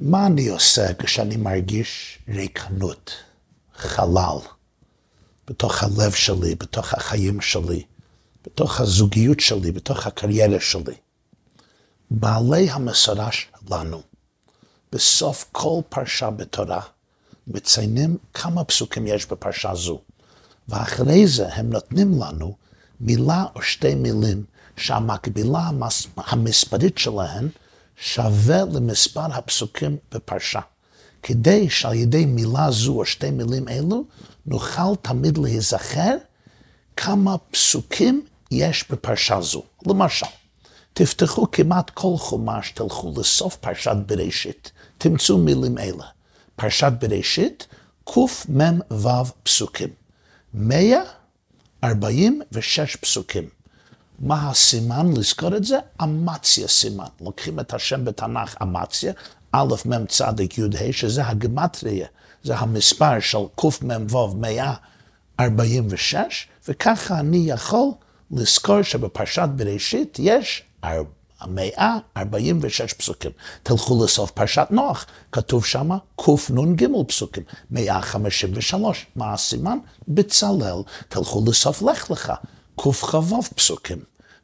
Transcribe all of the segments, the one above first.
מה אני עושה כשאני מרגיש ריקנות, חלל, בתוך הלב שלי, בתוך החיים שלי, בתוך הזוגיות שלי, בתוך הקריירה שלי? בעלי המסורה שלנו, בסוף כל פרשה בתורה, מציינים כמה פסוקים יש בפרשה זו, ואחרי זה הם נותנים לנו מילה או שתי מילים שהמקבילה המספרית שלהן שווה למספר הפסוקים בפרשה. כדי שעל ידי מילה זו או שתי מילים אלו, נוכל תמיד להיזכר כמה פסוקים יש בפרשה זו. למשל, תפתחו כמעט כל חומש, תלכו לסוף פרשת בראשית, תמצאו מילים אלה. פרשת בראשית, קמ"ו פסוקים. 146 פסוקים. מה הסימן לזכור את זה? אמציה סימן. לוקחים את השם בתנ"ך אמציה, א' מ' צדיק ה', שזה הגמטריה, זה המספר של קמ"ו 146, וככה אני יכול לזכור שבפרשת בראשית יש 146 פסוקים. תלכו לסוף פרשת נוח, כתוב שם קנ"ג פסוקים, 153. מה הסימן? בצלאל. תלכו לסוף לך לך, קכ"ו פסוקים,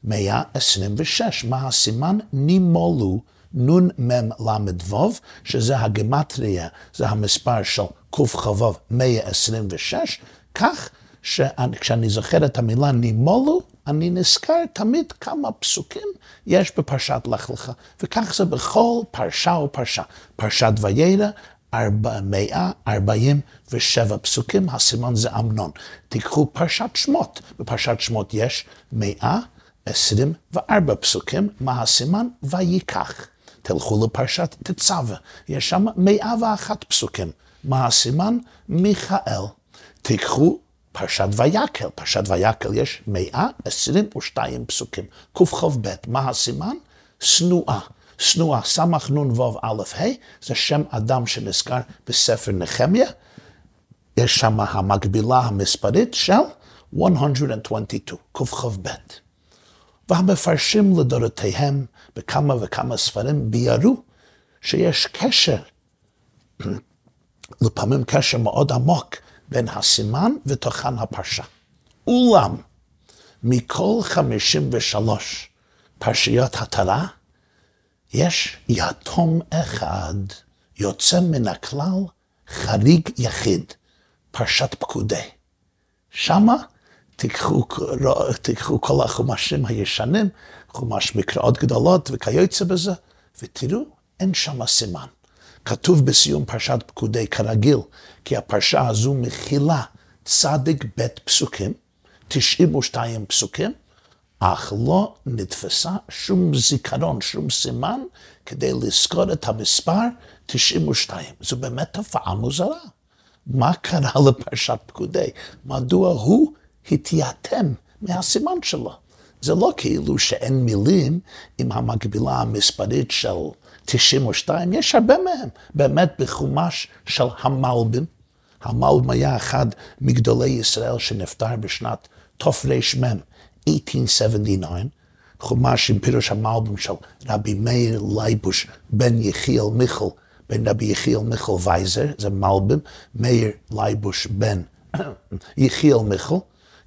126. מה הסימן? נימולו. נמ"ל"ו, שזה הגמטריה, זה המספר של קכ"ו 126, כך שכשאני זוכר את המילה נימולו, אני נזכר תמיד כמה פסוקים יש בפרשת לך לך, וכך זה בכל פרשה ופרשה. פרשת וירא, 147 פסוקים, הסימן זה אמנון. תיקחו פרשת שמות, בפרשת שמות יש 124 פסוקים, מה הסימן? ויקח. תלכו לפרשת תצווה, יש שם 101 פסוקים, מה הסימן? מיכאל. תיקחו פרשת ויקל, פרשת ויקל יש 122 פסוקים. קכ"ב, מה הסימן? שנואה. שנואה, סנ"ו א' ה', זה שם אדם שנזכר בספר נחמיה. יש שם המקבילה המספרית של 122, קכ"ב. והמפרשים לדורותיהם בכמה וכמה ספרים ביארו שיש קשר, לפעמים קשר מאוד עמוק, בין הסימן ותוכן הפרשה. אולם, מכל 53 פרשיות התרה, יש יתום אחד יוצא מן הכלל, חריג יחיד, פרשת פקודי. שמה תיקחו, תיקחו כל החומשים הישנים, חומש מקראות גדולות וכיוצא בזה, ותראו, אין שם סימן. כתוב בסיום פרשת פקודי כרגיל, כי הפרשה הזו מכילה צדיק ב' פסוקים, 92 פסוקים, אך לא נתפסה שום זיכרון, שום סימן, כדי לזכור את המספר 92. זו באמת תופעה מוזרה. מה קרה לפרשת פקודי? מדוע הוא התייתם מהסימן שלו? זה לא כאילו שאין מילים עם המקבילה המספרית של 92, יש הרבה מהם. באמת בחומש של המלבים, המלבים היה אחד מגדולי ישראל שנפטר בשנת תרמ, 1879, חומש עם פירוש המלבים של רבי מאיר לייבוש בן יחיאל מיכל, בן רבי יחיאל מיכל וייזר, זה מלבים, מאיר לייבוש בן יחיאל מיכל,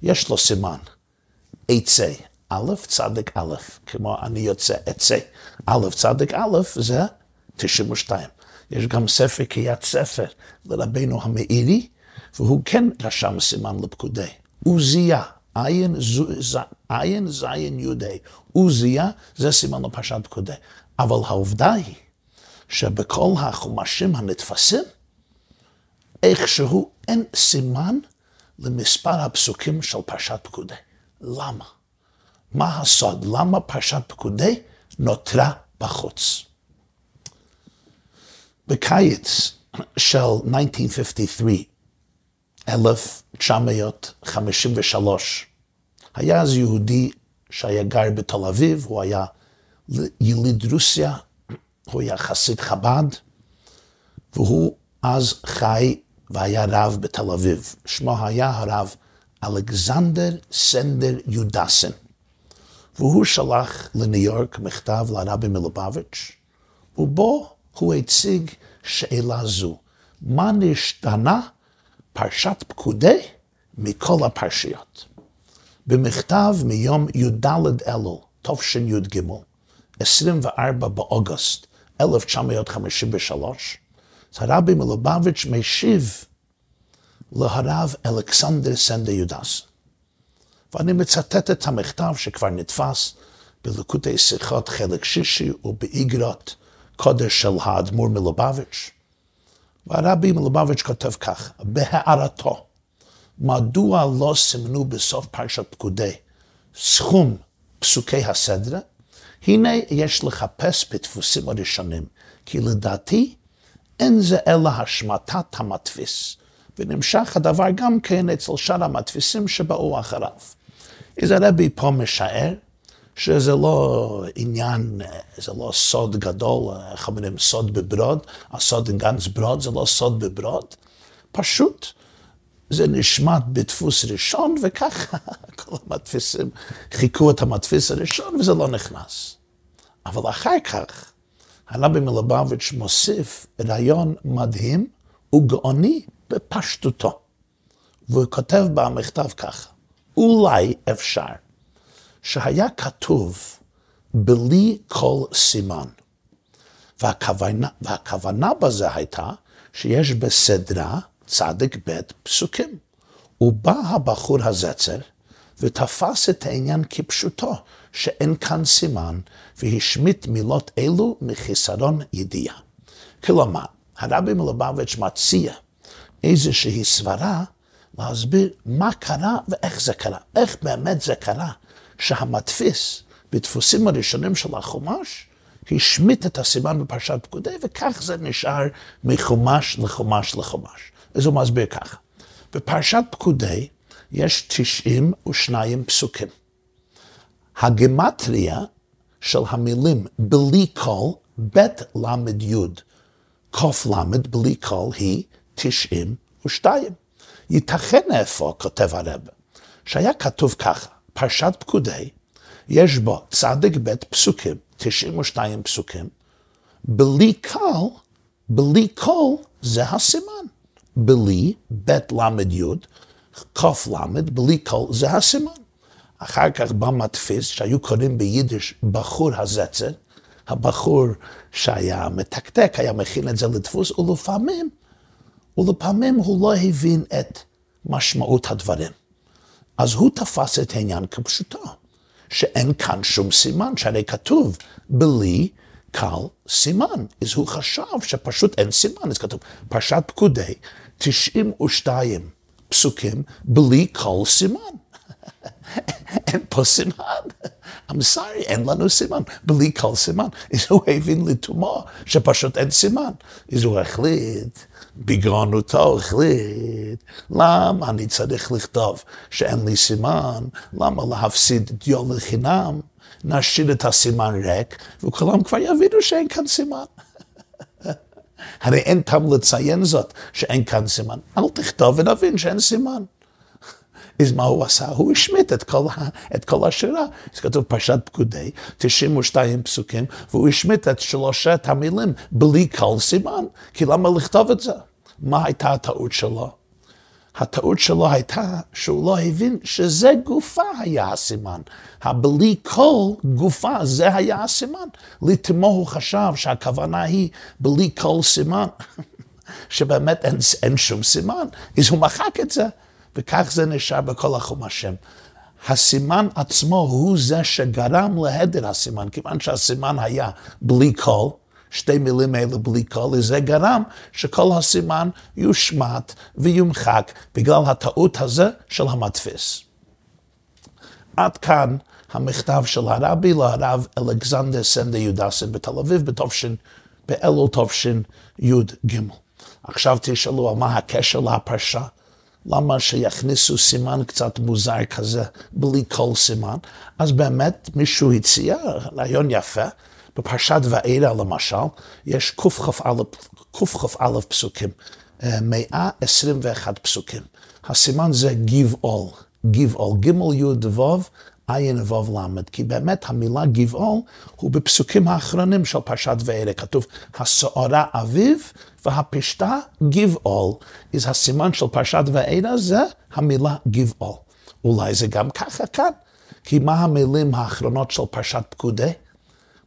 יש לו סימן, עצה. א', צדיק א', כמו אני יוצא עצה. א', צדיק א', זה 92. יש גם ספר קריאת ספר לרבנו המאירי, והוא כן רשם סימן לפקודי. עוזיה, עין זין יהודי. עוזיה זה סימן לפרשת פקודי. אבל העובדה היא שבכל החומשים הנתפסים, איכשהו אין סימן למספר הפסוקים של פרשת פקודי. למה? מה הסוד? למה פרשת פקודי נותרה בחוץ? בקיץ של 1953, 1953, היה אז יהודי שהיה גר בתל אביב, הוא היה יליד רוסיה, הוא היה חסיד חב"ד, והוא אז חי והיה רב בתל אביב. שמו היה הרב אלכזנדר סנדר יודסן. והוא שלח לניו יורק מכתב לרבי מלובביץ', ובו הוא הציג שאלה זו, מה נשתנה פרשת פקודי מכל הפרשיות? במכתב מיום י"ד אלול, תשי"ג, 24 באוגוסט 1953, הרבי מלובביץ' משיב להרב אלכסנדר סנדה יודס. ואני מצטט את המכתב שכבר נתפס בלקוטי שיחות חלק שישי ובאיגרות קודש של האדמו"ר מלובביץ'. והרבי מלובביץ' כותב כך, בהערתו, מדוע לא סימנו בסוף פרשת פקודי סכום פסוקי הסדרה? הנה יש לחפש בדפוסים הראשונים, כי לדעתי אין זה אלא השמטת המדפיס, ונמשך הדבר גם כן אצל שאר המדפיסים שבאו אחריו. אז הרבי פה משער שזה לא עניין, זה לא סוד גדול, איך אומרים, סוד בברוד, הסוד גנץ ברוד זה לא סוד בברוד, פשוט זה נשמט בדפוס ראשון, וככה כל המדפיסים חיכו את המדפיס הראשון וזה לא נכנס. אבל אחר כך, הרבי מלובביץ' מוסיף רעיון מדהים וגאוני בפשטותו. והוא כותב במכתב ככה, אולי אפשר שהיה כתוב בלי כל סימן. והכוונה, והכוונה בזה הייתה שיש בסדרה צדיק ב' פסוקים. ובא הבחור הזצר ותפס את העניין כפשוטו, שאין כאן סימן, והשמיט מילות אלו מחיסרון ידיעה. כלומר, הרבי מלובביץ' מציע איזושהי סברה להסביר מה קרה ואיך זה קרה. איך באמת זה קרה שהמדפיס בדפוסים הראשונים של החומש השמיט את הסימן בפרשת פקודי, וכך זה נשאר מחומש לחומש לחומש. אז הוא מסביר ככה. בפרשת פקודי יש 92 פסוקים. הגמטריה של המילים בלי קול, בית למד יוד, קוף למד בלי קול היא 92. ייתכן איפה, כותב הרב, שהיה כתוב ככה, פרשת פקודי, יש בו צדיק בית פסוקים, 92 פסוקים, בלי קול, בלי קול זה הסימן. בלי, בית למד יוד, קוף למד, בלי קול זה הסימן. אחר כך בא מדפיס שהיו קוראים ביידיש בחור הזעצער, הבחור שהיה מתקתק, היה מכין את זה לדפוס, ולפעמים, ולפעמים הוא לא הבין את משמעות הדברים. אז הוא תפס את העניין כפשוטו, שאין כאן שום סימן, שהרי כתוב בלי קל סימן. אז הוא חשב שפשוט אין סימן, אז כתוב פרשת פקודי, 92 פסוקים בלי כל סימן. אין פה סימן. I'm sorry, אין לנו סימן, בלי כל סימן. אז הוא הבין לתומו שפשוט אין סימן. אז הוא החליט, בגרונותו החליט, למה אני צריך לכתוב שאין לי סימן? למה להפסיד דיו לחינם? נשאיר את הסימן ריק, וכולם כבר יבינו שאין כאן סימן. הרי אין טעם לציין זאת, שאין כאן סימן. אל תכתוב ונבין שאין סימן. אז מה הוא עשה? הוא השמיט את כל, את כל השירה. זה כתוב פרשת פקודי, 92 פסוקים, והוא השמיט את שלושת המילים בלי כל סימן. כי למה לכתוב את זה? מה הייתה הטעות שלו? הטעות שלו הייתה שהוא לא הבין שזה גופה היה הסימן. הבלי כל גופה זה היה הסימן. לתמו הוא חשב שהכוונה היא בלי כל סימן, שבאמת אין, אין שום סימן. אז הוא מחק את זה. וכך זה נשאר בכל החומשים. הסימן עצמו הוא זה שגרם להדר הסימן, כיוון שהסימן היה בלי קול, שתי מילים האלה בלי קול, זה גרם שכל הסימן יושמט ויומחק בגלל הטעות הזה של המדפיס. עד כאן המכתב של הרבי לרב אלכסנדר סנדה יודסן בתל אביב בתופשין, באלול תופשין י"ג. עכשיו תשאלו מה הקשר לפרשה. למה שיכניסו סימן קצת מוזר כזה, בלי כל סימן? אז באמת מישהו הציע, רעיון יפה, בפרשת ואלה למשל, יש קכ"א פסוקים, 121 פסוקים. הסימן זה give all, give all, גימל י' ו' עין וו למד, כי באמת המילה גבעול הוא בפסוקים האחרונים של פרשת ואלה. כתוב, הסערה אביב והפשתה גבעול. אז הסימן של פרשת ואלה זה המילה גבעול. אולי זה גם ככה כאן, כי מה המילים האחרונות של פרשת פקודי?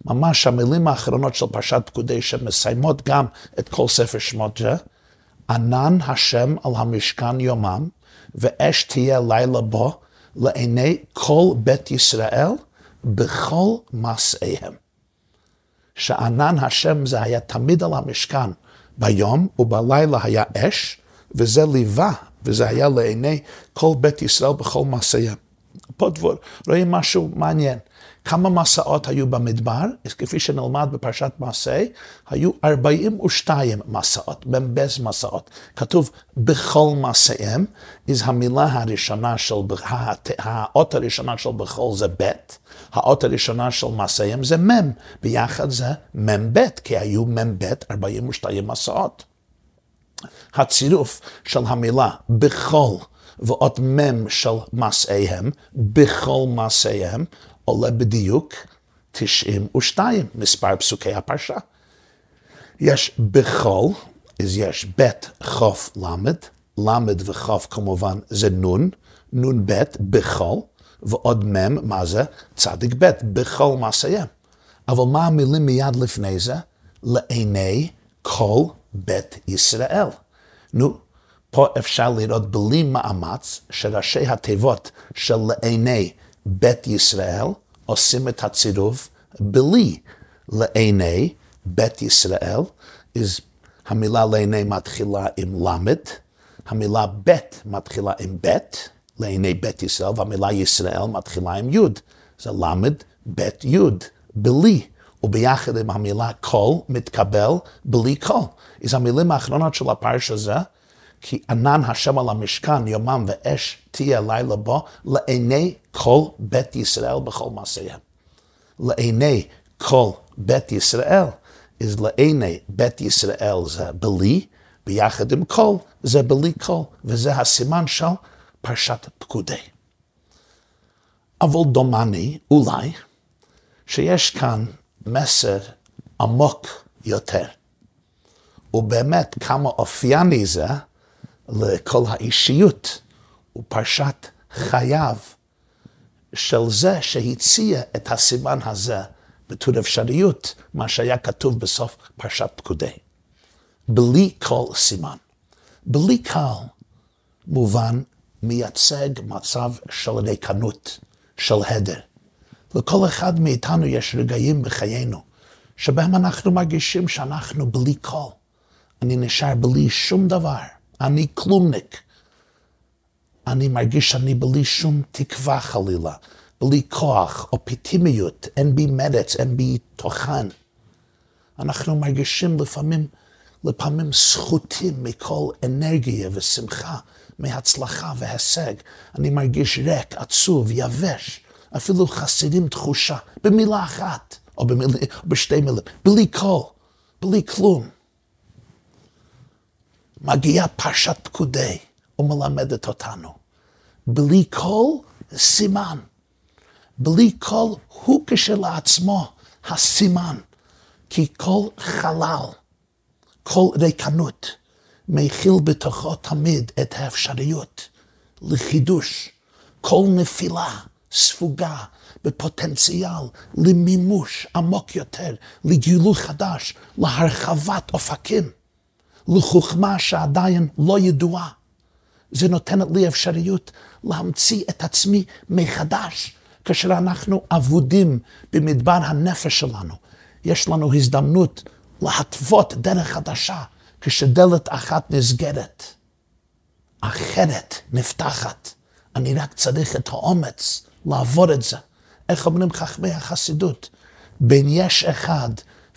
ממש המילים האחרונות של פרשת פקודי שמסיימות גם את כל ספר שמות זה, ענן השם על המשכן יומם, ואש תהיה לילה בו, לעיני כל בית ישראל בכל מעשיהם. שענן השם זה היה תמיד על המשכן ביום, ובלילה היה אש, וזה ליווה, וזה היה לעיני כל בית ישראל בכל מעשיהם. פה דבר, רואים משהו מעניין. כמה מסעות היו במדבר? כפי שנלמד בפרשת מעשה, היו 42 מסעות, במבז מסעות. כתוב בכל מעשיהם, אז המילה הראשונה של, האות הראשונה של בכל זה ב', האות הראשונה של מעשיהם זה מ', ביחד זה מ"ב, כי היו מ"ב 42 מסעות. הצירוף של המילה בכל ועוד מ' של מעשיהם, בכל מעשיהם, עולה בדיוק 92 מספר פסוקי הפרשה. יש בכל, אז יש ב' חוף למד, למד וחוף כמובן זה נון, נון ב' בכל, ועוד מ', מה זה? צדיק ב', בכל מעשיהם. אבל מה המילים מיד לפני זה? לעיני כל בית ישראל. נו, פה אפשר לראות בלי מאמץ שראשי התיבות של לעיני בית ישראל עושים את הצירוף בלי לעיני בית ישראל, אז המילה לעיני מתחילה עם למד, המילה בית מתחילה עם בית, לעיני בית ישראל, והמילה ישראל מתחילה עם יוד. זה למד בית יוד, בלי. וביחד עם המילה כל מתקבל בלי כל. אז המילים האחרונות של הפרשה זה כי ענן השם על המשכן יומם ואש תהיה לילה בו, לעיני כל בית ישראל בכל מעשיהם. לעיני כל בית ישראל, אז לעיני בית ישראל זה בלי, ביחד עם כל זה בלי כל, וזה הסימן של פרשת פקודי. אבל דומני, אולי, שיש כאן מסר עמוק יותר. ובאמת כמה אופייני זה לכל האישיות ופרשת חייו של זה שהציע את הסימן הזה בתור אפשריות, מה שהיה כתוב בסוף פרשת פקודי. בלי כל סימן. בלי קל מובן מייצג מצב של ריקנות, של הדר. לכל אחד מאיתנו יש רגעים בחיינו שבהם אנחנו מרגישים שאנחנו בלי קול. אני נשאר בלי שום דבר. אני כלומניק. אני מרגיש שאני בלי שום תקווה חלילה, בלי כוח, אופטימיות, אין בי מרץ, אין בי תוכן. אנחנו מרגישים לפעמים, לפעמים זכותים מכל אנרגיה ושמחה, מהצלחה והישג. אני מרגיש ריק, עצוב, יבש, אפילו חסרים תחושה, במילה אחת, או במיל, בשתי מילים, בלי קול, בלי כלום. מגיעה פרשת פקודי ומלמדת אותנו. בלי כל סימן. בלי כל הוא כשלעצמו הסימן. כי כל חלל, כל ריקנות, מכיל בתוכו תמיד את האפשריות לחידוש. כל נפילה ספוגה בפוטנציאל למימוש עמוק יותר, לגילוי חדש, להרחבת אופקים. לחוכמה שעדיין לא ידועה. זה נותן לי אפשריות להמציא את עצמי מחדש, כאשר אנחנו אבודים במדבר הנפש שלנו. יש לנו הזדמנות להתוות דרך חדשה, כשדלת אחת נסגרת, אחרת נפתחת. אני רק צריך את האומץ לעבור את זה. איך אומרים חכמי החסידות? בין יש אחד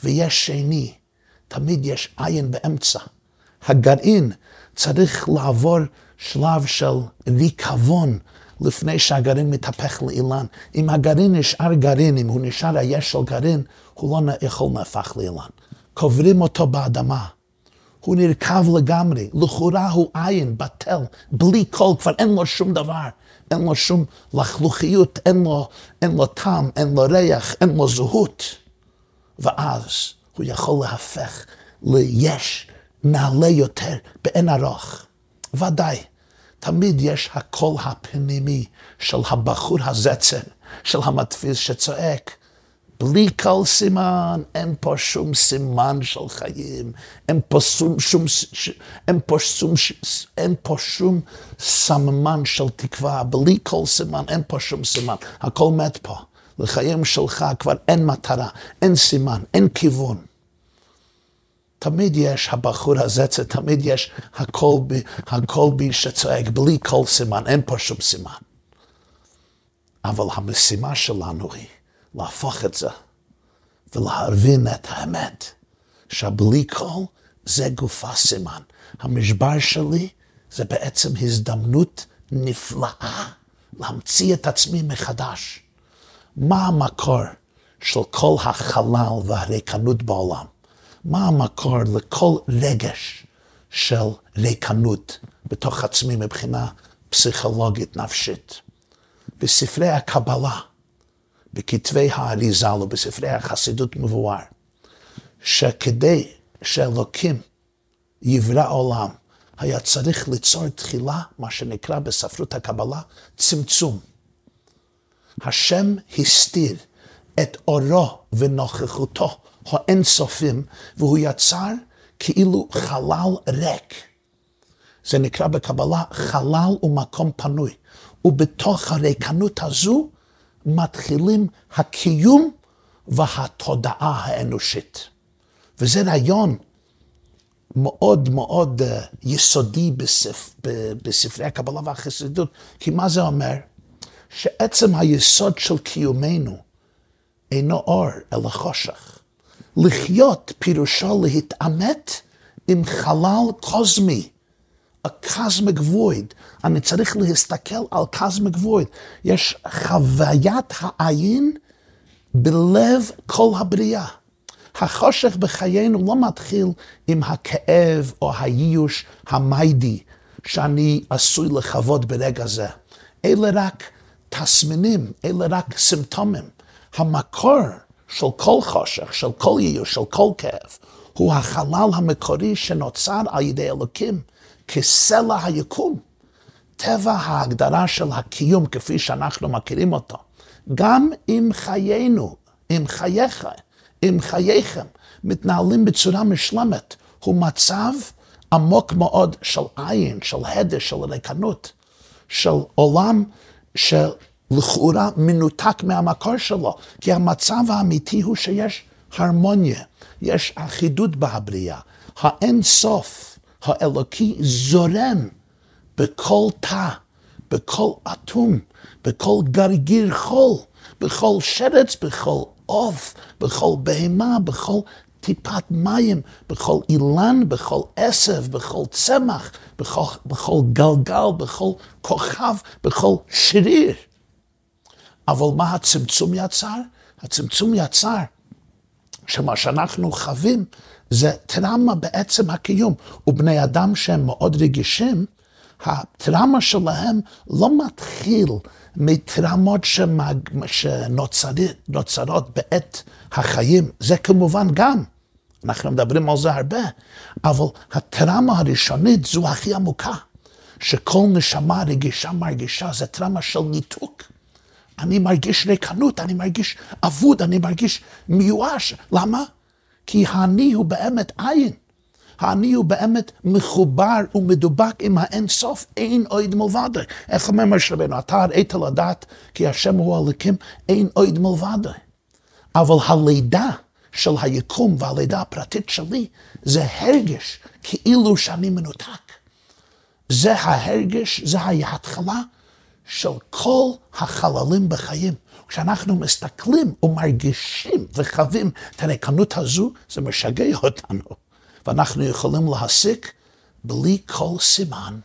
ויש שני, תמיד יש עין באמצע. הגרעין צריך לעבור שלב של ריקבון לפני שהגרעין מתהפך לאילן. אם הגרעין נשאר גרעין, אם הוא נשאר היש של גרעין, הוא לא יכול להפך לאילן. קוברים אותו באדמה. הוא נרקב לגמרי, לכאורה הוא עין, בטל, בלי קול, כבר אין לו שום דבר. אין לו שום לחלוכיות, אין לו, אין לו טעם, אין לו ריח, אין לו זהות. ואז הוא יכול להפך ליש נעלה יותר באין ארוך. ודאי, תמיד יש הקול הפנימי של הבחור הזצר, של המתפיס שצועק, בלי כל סימן, אין פה שום סימן של חיים, אין פה שום, שום, אין פה שום, אין פה שום סממן של תקווה, בלי כל סימן, אין פה שום סימן, הכל מת פה. לחיים שלך כבר אין מטרה, אין סימן, אין כיוון. תמיד יש הבחור הזה, תמיד יש הכל בי, הכל בי שצועק בלי כל סימן, אין פה שום סימן. אבל המשימה שלנו היא להפוך את זה ולהבין את האמת, שבלי כל זה גופה סימן. המשבר שלי זה בעצם הזדמנות נפלאה להמציא את עצמי מחדש. מה המקור של כל החלל והריקנות בעולם? מה המקור לכל רגש של ריקנות בתוך עצמי מבחינה פסיכולוגית נפשית? בספרי הקבלה, בכתבי האריזה ובספרי החסידות מבואר, שכדי שאלוקים יברא עולם, היה צריך ליצור תחילה, מה שנקרא בספרות הקבלה, צמצום. השם הסתיר את אורו ונוכחותו האינסופים, והוא יצר כאילו חלל ריק. זה נקרא בקבלה חלל ומקום פנוי. ובתוך הריקנות הזו מתחילים הקיום והתודעה האנושית. וזה רעיון מאוד מאוד uh, יסודי בספ, בספרי הקבלה והחסידות, כי מה זה אומר? שעצם היסוד של קיומנו אינו אור, אלא חושך. לחיות פירושו להתעמת עם חלל קוסמי, a cosmic void. אני צריך להסתכל על cosmic void. יש חוויית העין בלב כל הבריאה. החושך בחיינו לא מתחיל עם הכאב או הייאוש המיידי שאני עשוי לחוות ברגע זה. אלה רק תסמינים, אלה רק סימפטומים. המקור של כל חושך, של כל ייאוש, של כל כאב, הוא החלל המקורי שנוצר על ידי אלוקים כסלע היקום. טבע ההגדרה של הקיום כפי שאנחנו מכירים אותו. גם אם חיינו, אם חייך, אם חייכם, מתנהלים בצורה משלמת, הוא מצב עמוק מאוד של עין, של הדש, של ריקנות, של עולם של לכאורה מנותק מהמקור שלו, כי המצב האמיתי הוא שיש הרמוניה, יש אחידות בהבריאה, האין סוף האלוקי זורם בכל תא, בכל אטום, בכל גרגיר חול, בכל שרץ, בכל עוף, בכל בהמה, בכל טיפת מים, בכל אילן, בכל עשב, בכל צמח, בכל, בכל גלגל, בכל כוכב, בכל שריר. אבל מה הצמצום יצר? הצמצום יצר שמה שאנחנו חווים זה טראומה בעצם הקיום. ובני אדם שהם מאוד רגישים, הטראומה שלהם לא מתחיל מטראומות שמג... שנוצרות בעת החיים. זה כמובן גם, אנחנו מדברים על זה הרבה, אבל הטראומה הראשונית זו הכי עמוקה, שכל נשמה רגישה מרגישה, זה טראומה של ניתוק. אני מרגיש ריקנות, אני מרגיש אבוד, אני מרגיש מיואש. למה? כי האני הוא באמת עין. האני הוא באמת מחובר ומדובק עם האין סוף, אין עוד מלבדו. איך אומר משה רבנו? אתה הראית לדעת כי השם הוא הלקים, אין עוד מלבדו. אבל הלידה של היקום והלידה הפרטית שלי זה הרגש כאילו שאני מנותק. זה ההרגש, זה ההתחלה של כל החללים בחיים. כשאנחנו מסתכלים ומרגישים וחווים את הריקנות הזו, זה משגע אותנו. ואנחנו יכולים להסיק בלי כל סימן.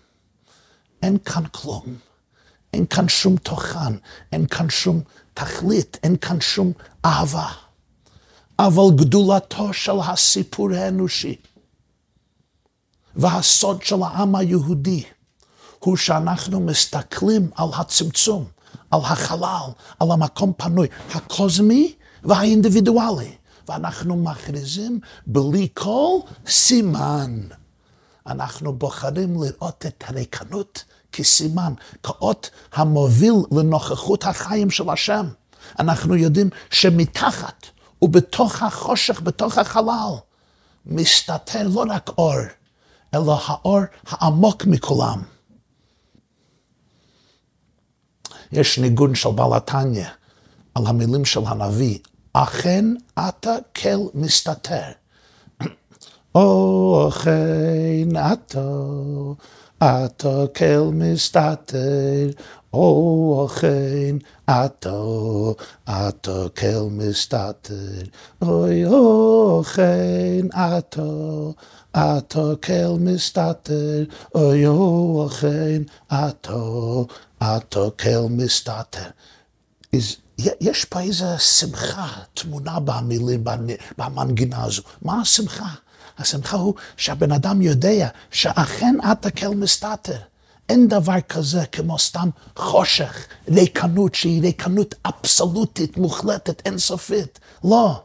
אין כאן כלום. אין כאן שום תוכן, אין כאן שום תכלית, אין כאן שום אהבה. אבל גדולתו של הסיפור האנושי והסוד של העם היהודי הוא שאנחנו מסתכלים על הצמצום, על החלל, על המקום פנוי, הקוזמי והאינדיבידואלי, ואנחנו מכריזים בלי כל סימן. אנחנו בוחרים לראות את הריקנות כסימן, כאות המוביל לנוכחות החיים של השם. אנחנו יודעים שמתחת ובתוך החושך, בתוך החלל, מסתתר לא רק אור, אלא האור העמוק מכולם. יש ניגון של בעל התניא על המילים של הנביא, אכן אתה כל מסתתר. אכן אתה, אתה כל מסתתר, אכן אתה, אתה כל מסתתר, אוי אכן אתה, אתה כל מסתתר, אוי אכן אתה, אתה כל מסתתר. יש פה איזו שמחה תמונה במילים, במנגינה הזו. מה השמחה? השמחה הוא שהבן אדם יודע שאכן אתה כל מסתתר. אין דבר כזה כמו סתם חושך, ריקנות שהיא ריקנות אבסולוטית, מוחלטת, אינסופית. לא.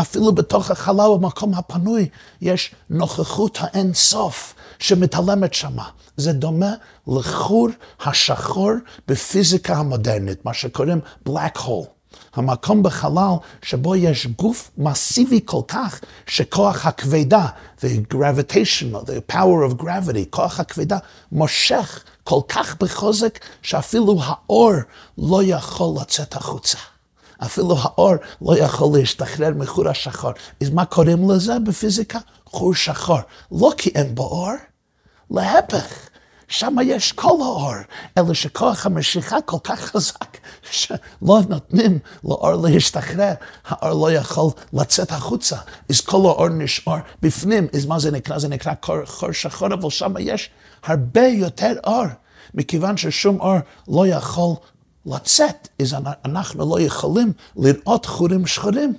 אפילו בתוך החלל במקום הפנוי יש נוכחות האינסוף שמתעלמת שמה. זה דומה לחור השחור בפיזיקה המודרנית, מה שקוראים black hole. המקום בחלל שבו יש גוף מסיבי כל כך, שכוח הכבדה, the gravitational, the power of gravity, כוח הכבדה, מושך כל כך בחוזק, שאפילו האור לא יכול לצאת החוצה. אפילו האור לא יכול להשתחרר מחור השחור. אז מה קוראים לזה בפיזיקה? חור שחור. לא כי אין בו אור, להפך. שם יש כל האור, אלא שכוח המשיכה כל כך חזק, שלא נותנים לאור להשתחרר, האור לא יכול לצאת החוצה, אז כל האור נשאר בפנים, אז מה זה נקרא? זה נקרא חור שחור, אבל שם יש הרבה יותר אור, מכיוון ששום אור לא יכול לצאת, אז אנחנו לא יכולים לראות חורים שחורים.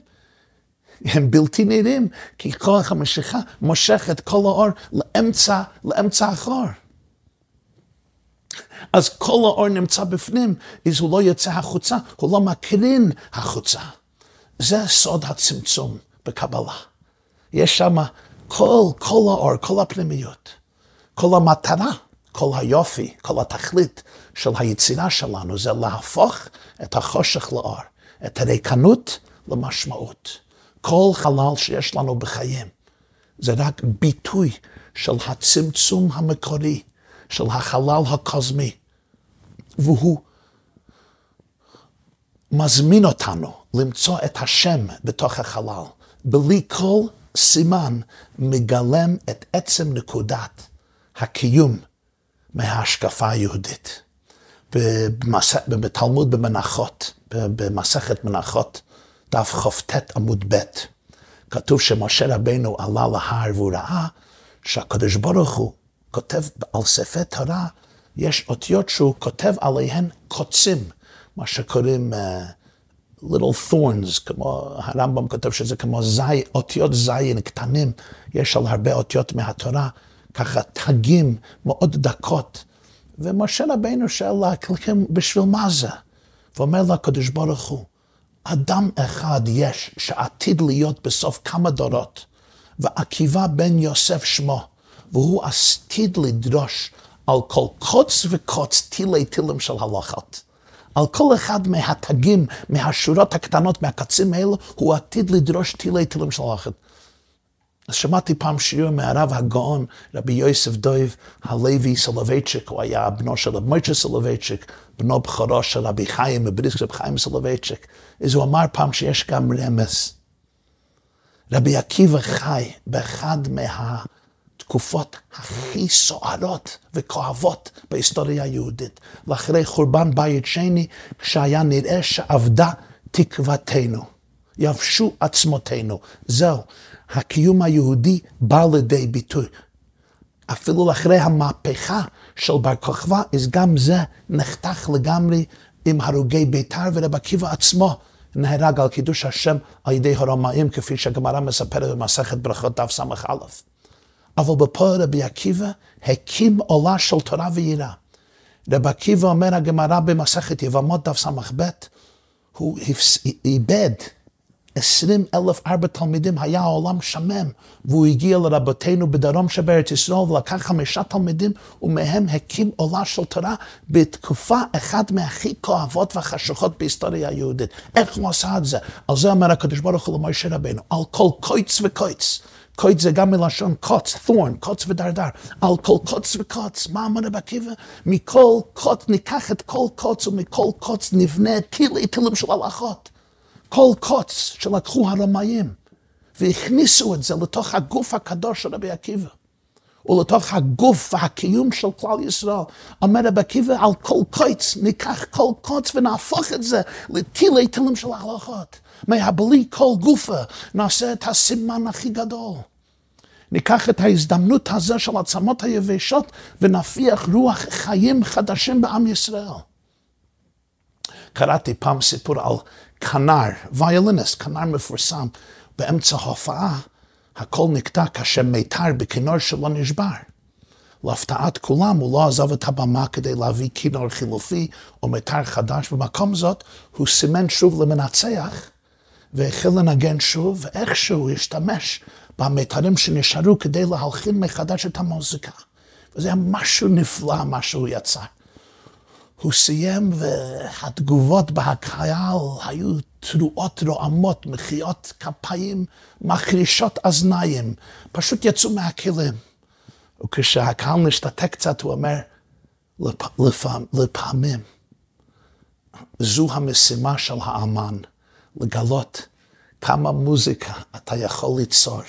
הם בלתי נראים, כי כוח המשיכה מושך את כל האור לאמצע, לאמצע החור. אז כל האור נמצא בפנים, אז הוא לא יוצא החוצה, הוא לא מקרין החוצה. זה סוד הצמצום בקבלה. יש שם כל, כל האור, כל הפנימיות, כל המטרה, כל היופי, כל התכלית של היצירה שלנו, זה להפוך את החושך לאור, את הריקנות למשמעות. כל חלל שיש לנו בחיים, זה רק ביטוי של הצמצום המקורי, של החלל הקוסמי, והוא מזמין אותנו למצוא את השם בתוך החלל. בלי כל סימן מגלם את עצם נקודת הקיום מההשקפה היהודית. בתלמוד במנחות, במסכת מנחות, דף כ"ט עמוד ב', כתוב שמשה רבנו עלה להר והוא ראה שהקדוש ברוך הוא כותב על ספר תורה, יש אותיות שהוא כותב עליהן קוצים, מה שקוראים uh, little thorns, כמו הרמב"ם כותב שזה כמו זי, אותיות זין קטנים, יש על הרבה אותיות מהתורה, ככה תגים מאוד דקות. ומשה רבינו שואל להקליקים בשביל מה זה? ואומר לקדוש ברוך הוא, אדם אחד יש שעתיד להיות בסוף כמה דורות, ועקיבא בן יוסף שמו, והוא עתיד לדרוש על כל קוץ וקוץ תילי תילים של הלכות. על כל אחד מהתגים, מהשורות הקטנות, מהקצים האלו, הוא עתיד לדרוש תילי תילים של הלכות. אז שמעתי פעם שיעור מהרב הגאון, רבי יוסף דויב הלוי סולובייצ'יק, הוא היה בנו של רב מויצ'ה סולובייצ'יק, בנו בכורו של רבי חיים מבריסק רבי חיים סולובייצ'יק. אז הוא אמר פעם שיש גם רמז. רבי עקיבא חי באחד מהתקופות הכי סוערות וכואבות בהיסטוריה היהודית. לאחרי חורבן בית שני, כשהיה נראה שאבדה תקוותנו. יבשו עצמותינו. זהו. הקיום היהודי בא לידי ביטוי. אפילו אחרי המהפכה של בר כוכבא, אז גם זה נחתך לגמרי עם הרוגי בית"ר, ורב עקיבא עצמו נהרג על קידוש השם על ידי הרומאים, כפי שהגמרא מספרת במסכת ברכות דף ס"א. אבל בפה רבי עקיבא הקים עולה של תורה ויראה. רב עקיבא אומר הגמרא במסכת יבמות דף ס"ב, הוא איבד עשרים אלף ארבע תלמידים, היה העולם שמם, והוא הגיע לרבותינו בדרום שבארץ ישראל ולקח חמישה תלמידים, ומהם הקים עולה של תורה בתקופה אחת מהכי כואבות והחשוכות בהיסטוריה היהודית. איך הוא עשה את זה? על זה אומר הקדוש ברוך הוא למשה רבנו, על כל קויץ וקויץ. קוץ זה גם מלשון קוץ, thorn, קוץ ודרדר. על כל קוץ וקוץ, מה אמר רב עקיבא? מכל קוץ, ניקח את כל קוץ ומכל קוץ נבנה טילי טילים של הלכות. כל קוץ שלקחו הרמאים והכניסו את זה לתוך הגוף הקדוש של רבי עקיבא. ולתוך הגוף והקיום של כלל ישראל. אומר רבי עקיבא, על כל קוץ, ניקח כל קוץ ונהפוך את זה לטילי טילים של הלכות. מהבלי כל גופה, נעשה את הסימן הכי גדול. ניקח את ההזדמנות הזו של עצמות היבשות ונפיח רוח חיים חדשים בעם ישראל. קראתי פעם סיפור על כנר, ויוליניסט, כנר מפורסם, באמצע ההופעה, הכל נקטע כאשר מיתר בכינור שלו נשבר. להפתעת כולם, הוא לא עזב את הבמה כדי להביא כינור חילופי או מיתר חדש. במקום זאת, הוא סימן שוב למנצח, והחל לנגן שוב, ואיכשהו השתמש במיתרים שנשארו כדי להלחין מחדש את המוזיקה. וזה היה משהו נפלא, מה שהוא יצא. הוא סיים והתגובות בהקהל היו תרועות רועמות, מחיאות כפיים, מחרישות אזניים, פשוט יצאו מהכלים. וכשהקהל נשתתק קצת, הוא אומר, לפ... לפעמים, לפעמים, זו המשימה של האמן, לגלות כמה מוזיקה אתה יכול ליצור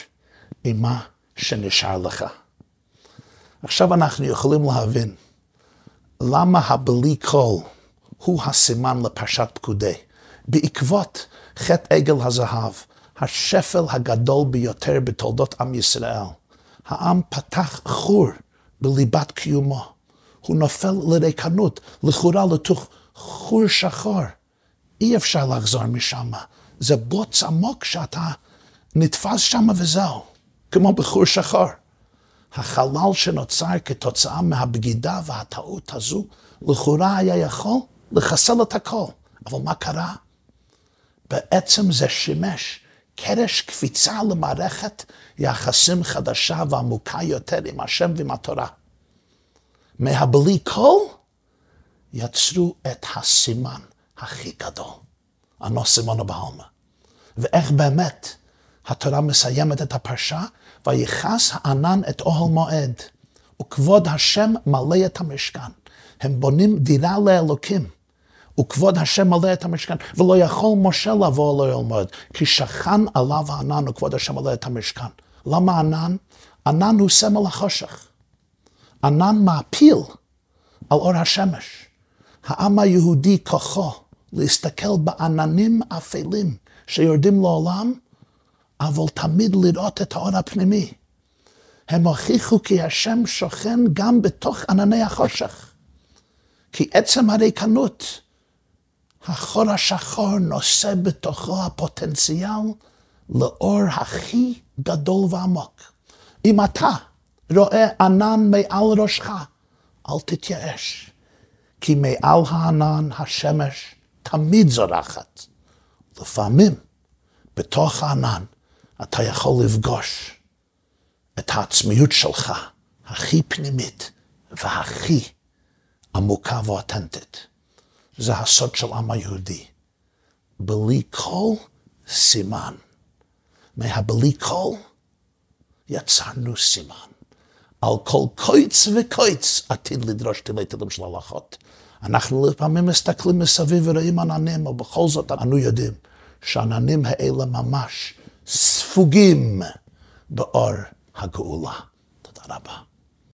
עם מה שנשאר לך. עכשיו אנחנו יכולים להבין למה הבלי קול הוא הסימן לפרשת פקודי. בעקבות חטא עגל הזהב, השפל הגדול ביותר בתולדות עם ישראל, העם פתח חור בליבת קיומו. הוא נופל לריקנות, לכאורה לתוך חור שחור. אי אפשר לחזור משם. זה בוץ עמוק שאתה נתפס שם וזהו, כמו בחור שחור. החלל שנוצר כתוצאה מהבגידה והטעות הזו, לכאורה היה יכול לחסל את הכל. אבל מה קרה? בעצם זה שימש קרש קפיצה למערכת יחסים חדשה ועמוקה יותר עם השם ועם התורה. מהבלי קול יצרו את הסימן הכי גדול, מונו בעלמא. ואיך באמת התורה מסיימת את הפרשה, ויכס הענן את אוהל מועד, וכבוד השם מלא את המשכן. הם בונים דירה לאלוקים, וכבוד השם מלא את המשכן, ולא יכול משה לבוא אל אוהל מועד, כי שכן עליו הענן וכבוד השם מלא את המשכן. למה ענן? ענן הוא סמל החושך. ענן מעפיל על אור השמש. העם היהודי כוחו להסתכל בעננים אפלים שיורדים לעולם, אבל תמיד לראות את האור הפנימי. הם הוכיחו כי השם שוכן גם בתוך ענני החושך. כי עצם הריקנות, החור השחור נושא בתוכו הפוטנציאל לאור הכי גדול ועמוק. אם אתה רואה ענן מעל ראשך, אל תתייאש, כי מעל הענן השמש תמיד זורחת. לפעמים, בתוך הענן, אתה יכול לפגוש את העצמיות שלך, הכי פנימית והכי עמוקה ואותנטית. זה הסוד של העם היהודי. בלי כל סימן. מהבלי כל יצרנו סימן. על כל קויץ וקויץ עתיד לדרוש תילי תילים של הלכות. אנחנו לפעמים מסתכלים מסביב ורואים עננים, אבל בכל זאת אנו יודעים שהעננים האלה ממש ספוגים באור הגאולה. תודה רבה.